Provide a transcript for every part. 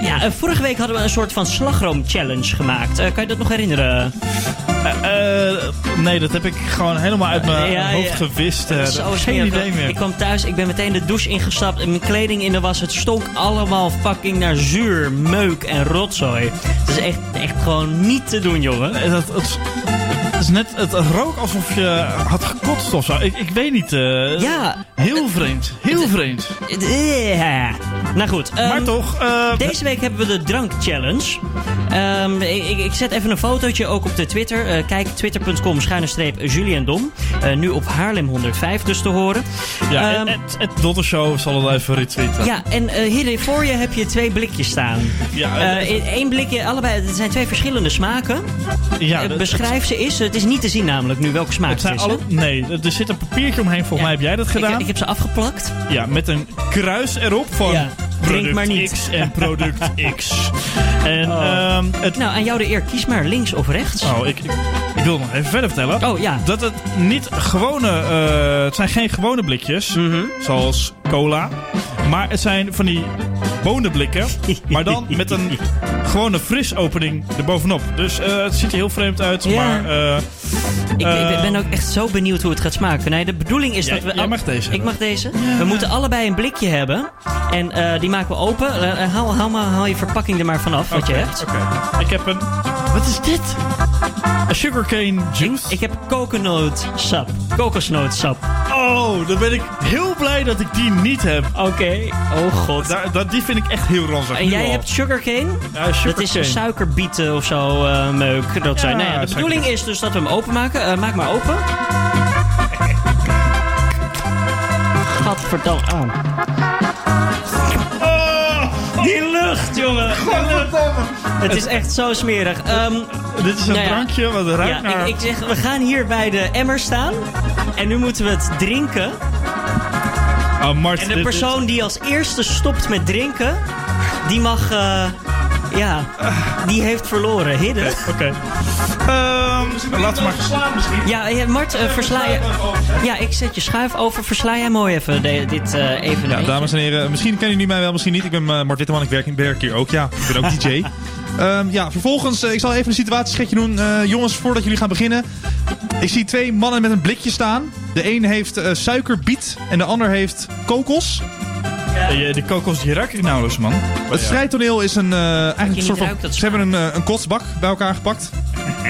Ja, eh, vorige week hadden we een soort van slagroom-challenge gemaakt. Eh, kan je dat nog herinneren? Eh, nee, dat heb ik gewoon helemaal uit mijn Ja, hoofd ja. gewist. geen idee meer. Ik kwam thuis, ik ben meteen de douche ingestapt en mijn kleding in de was. Het stonk allemaal fucking naar zuur, meuk en rotzooi. Het is echt, echt gewoon niet te doen, jongen. Nee, dat, het, het is net, het rook alsof je had gekotst of zo. Ik, ik weet niet. Ja. Heel vreemd. Heel vreemd. Eh, Nou goed. ehm, maar toch, eh, Deze week hebben we de drank challenge. Ehm, ik, ik zet even een fotootje ook op de Twitter. Eh, kijk, twitter.com schuine Julian Dom. Eh, nu op Haarlem 105 dus te horen. ja, Ehm, het, het Dotter zal het even retweeten. ja, en hier voor je heb je twee blikjes staan. Ja, in één blikje, allebei, het zijn twee verschillende smaken. ja, dat- beschrijf ze eens. Het is niet te zien namelijk nu welke smaak Het het zijn is. alle, nee, er zit een papiertje omheen. Volgens Ja. mij heb jij dat Ik, gedaan. ik heb ze afgeplakt. Ja, met een kruis erop van Ja, product maar niet. X en product X. En Oh. ehm, het... Nou, aan jou de eer. Kies maar links of rechts. Oh, ik, ik, ik wil nog even verder vertellen. Oh, ja. Dat het niet gewone... eh, het zijn geen gewone blikjes, Mhm. zoals cola. Maar het zijn van die bonenblikken. maar dan met een gewone frisopening erbovenop. Dus eh, het ziet er heel vreemd uit. Ja. Maar eh, Ik, ik Eh, ben ook echt zo benieuwd hoe het gaat smaken. Nee, de bedoeling is Jij- dat we... jij mag deze Ik hebben. mag deze. We moeten allebei een blikje hebben. En eh, die maken we open. Haal, haal, maar, haal je verpakking er maar vanaf, wat je hebt. Oké. Ik heb een... Wat is dit? Een sugarcane juice. Ik heb kokosnootsap. Kokosnootsap. Oh, dan ben ik heel blij dat ik die niet heb. Oké. Oh god. Daar, die vind ik echt heel ranzig. En jij al. hebt sugarcane? Ja, Dat is sugarcane. suikerbieten of zo, eh, meuk. Dat zijn. Nou ja, de bedoeling is dus dat we hem openmaken. Eh maak maar open. Gadverdamme. Oh. Lucht, jongen. Het is echt zo smerig. Ehm, dit is een Nou ja. drankje wat ruikt ja, naar... ik, ik zeg, we gaan hier bij de emmer staan. En nu moeten we het drinken. Oh, Mart, En de dit- persoon die als eerste stopt met drinken, die mag. eh, ja, die heeft verloren. Hidden. Oké. Laten we maar... Ja, ja, Mart, eh, versla je. Ja, ik zet je schuif over. Versla jij mooi even de- dit eh even. Ja, dames en heren, misschien kennen jullie mij wel, misschien niet. Ik ben eh, Mart Witteman, ik werk, werk hier ook. Ja, ik ben ook DJ. Ehm, ja, vervolgens, ik zal even een situatieschetje doen. Eh, jongens, voordat jullie gaan beginnen. Ik zie twee mannen met een blikje staan. De een heeft eh, suikerbiet en de ander heeft kokos. Eh, die kokos die ruik ik nauwelijks, man. Het strijdtoneel is een, eh, eigenlijk een soort van... Ze hebben een, een kotsbak bij elkaar gepakt.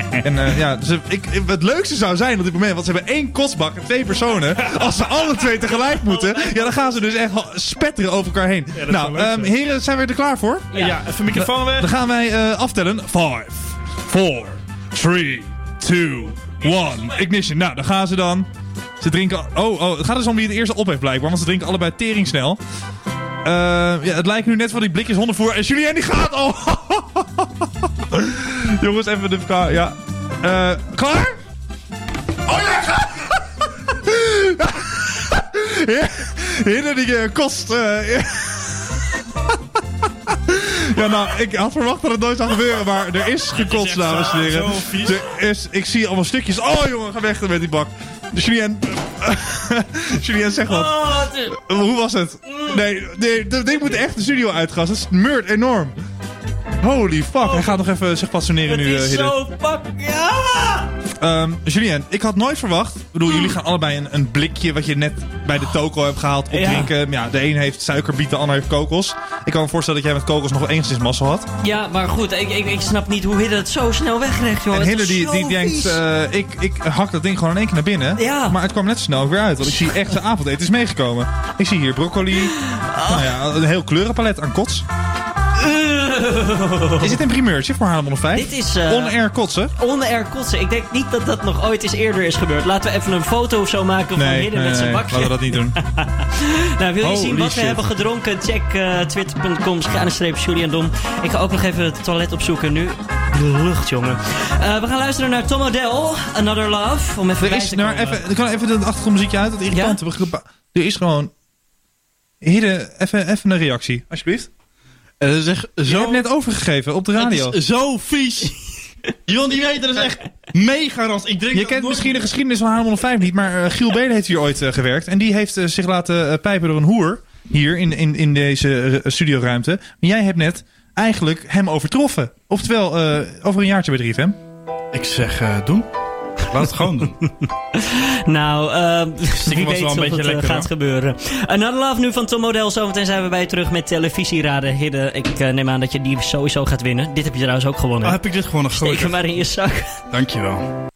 en eh, ja, dus ik, het leukste zou zijn op dit moment, want ze hebben één kotsbak en twee personen. Als ze alle twee tegelijk moeten, ja, dan gaan ze dus echt spetteren over elkaar heen. nou, ehm, heren, zijn we er klaar voor? Ja, even microfoon weg. Dan gaan wij eh, aftellen. 5, 4, 3, 2, 1. Ignition. Nou, dan gaan ze dan. Ze drinken... Oh, oh, het gaat dus om wie het eerste op heeft blijkbaar. Want ze drinken allebei tering snel. Eh, ja, het lijkt nu net van die blikjes hondenvoer. En Julien die gaat... Oh. Jongens, even de... Ja. Eh, klaar? Oh ja, die eh, kost... eh, ja, nou, ik had verwacht dat het nooit zou gebeuren, maar er is gekotst, echt dames en zo- heren. zo vies. Er is, ik zie allemaal stukjes. Oh, jongen, ga weg met die bak. Julien... Julien, zeg wat. Oh, het is- Hoe was het? Nee, nee, dat ding moet echt de studio uitgassen. Dat is meurt enorm. Holy fuck. Hij gaat nog even zich passioneren het nu, eh, is Hidden. zo fuck. Ja! Ehm, Julien, ik had nooit verwacht. Ik bedoel, jullie gaan allebei een, een blikje wat je net bij de toko hebt gehaald opdrinken. Ja. de een heeft suikerbiet, de ander heeft kokos. Ik kan me voorstellen dat jij met kokos nog enigszins massa had. Ja, maar goed, ik, ik, ik snap niet hoe Hidden het zo snel wegrecht, joh. en Het is die, die denkt, eh, ik, ik hak dat ding gewoon in één keer naar binnen. Ja. Maar het kwam net zo snel weer uit. Want ik zie echt zijn avondeten is meegekomen. Ik zie hier broccoli. Nou ja, een heel kleurenpalet aan kots. Is dit een primeurtje voor Haarlem 105? Dit is... eh, On-air kotsen? On-air kotsen. Ik denk niet dat dat nog ooit eens eerder is gebeurd. Laten we even een foto of zo maken van Nee, Hidden nee, met zijn nee, bakje. laten we dat niet doen. Nou, wil je Holy zien wat we hebben gedronken? Check eh, twitter.com, Julian Dom. Ik ga ook nog even het toilet opzoeken nu. De lucht, jongen. Eh, we gaan luisteren naar Tom Odell, Another Love. Om even Er is, te nou, even, ik kan even de achtergrondmuziekje uit, dat irritant. Er is gewoon... Hidden, even, even een reactie, alsjeblieft. Het is echt Je zo... hebt net overgegeven op de radio. Het is zo vies. Je wil niet weten, dat is echt mega rans. Ik drink Je dat kent nooit- misschien de geschiedenis van Haarlem 105 niet, maar eh, Giel Belen heeft hier ooit eh, gewerkt. En die heeft eh, zich laten pijpen door een hoer hier in, in, in deze studioruimte. Maar jij hebt net eigenlijk hem overtroffen. Oftewel, eh, over een jaartje bij 3FM. Ik zeg, eh, doen. Laat het gewoon doen. Nou, eh, wie was weet wel of een het beetje eh, lekker, gaat hoor. gebeuren. Another Love nu van Tom Model. Zometeen zijn we bij je terug met televisieraden. Hidde, ik eh, neem aan dat je die sowieso gaat winnen. Dit heb je trouwens ook gewonnen. Oh, heb ik dit gewoon nog Steek hem maar in je zak. Dankjewel.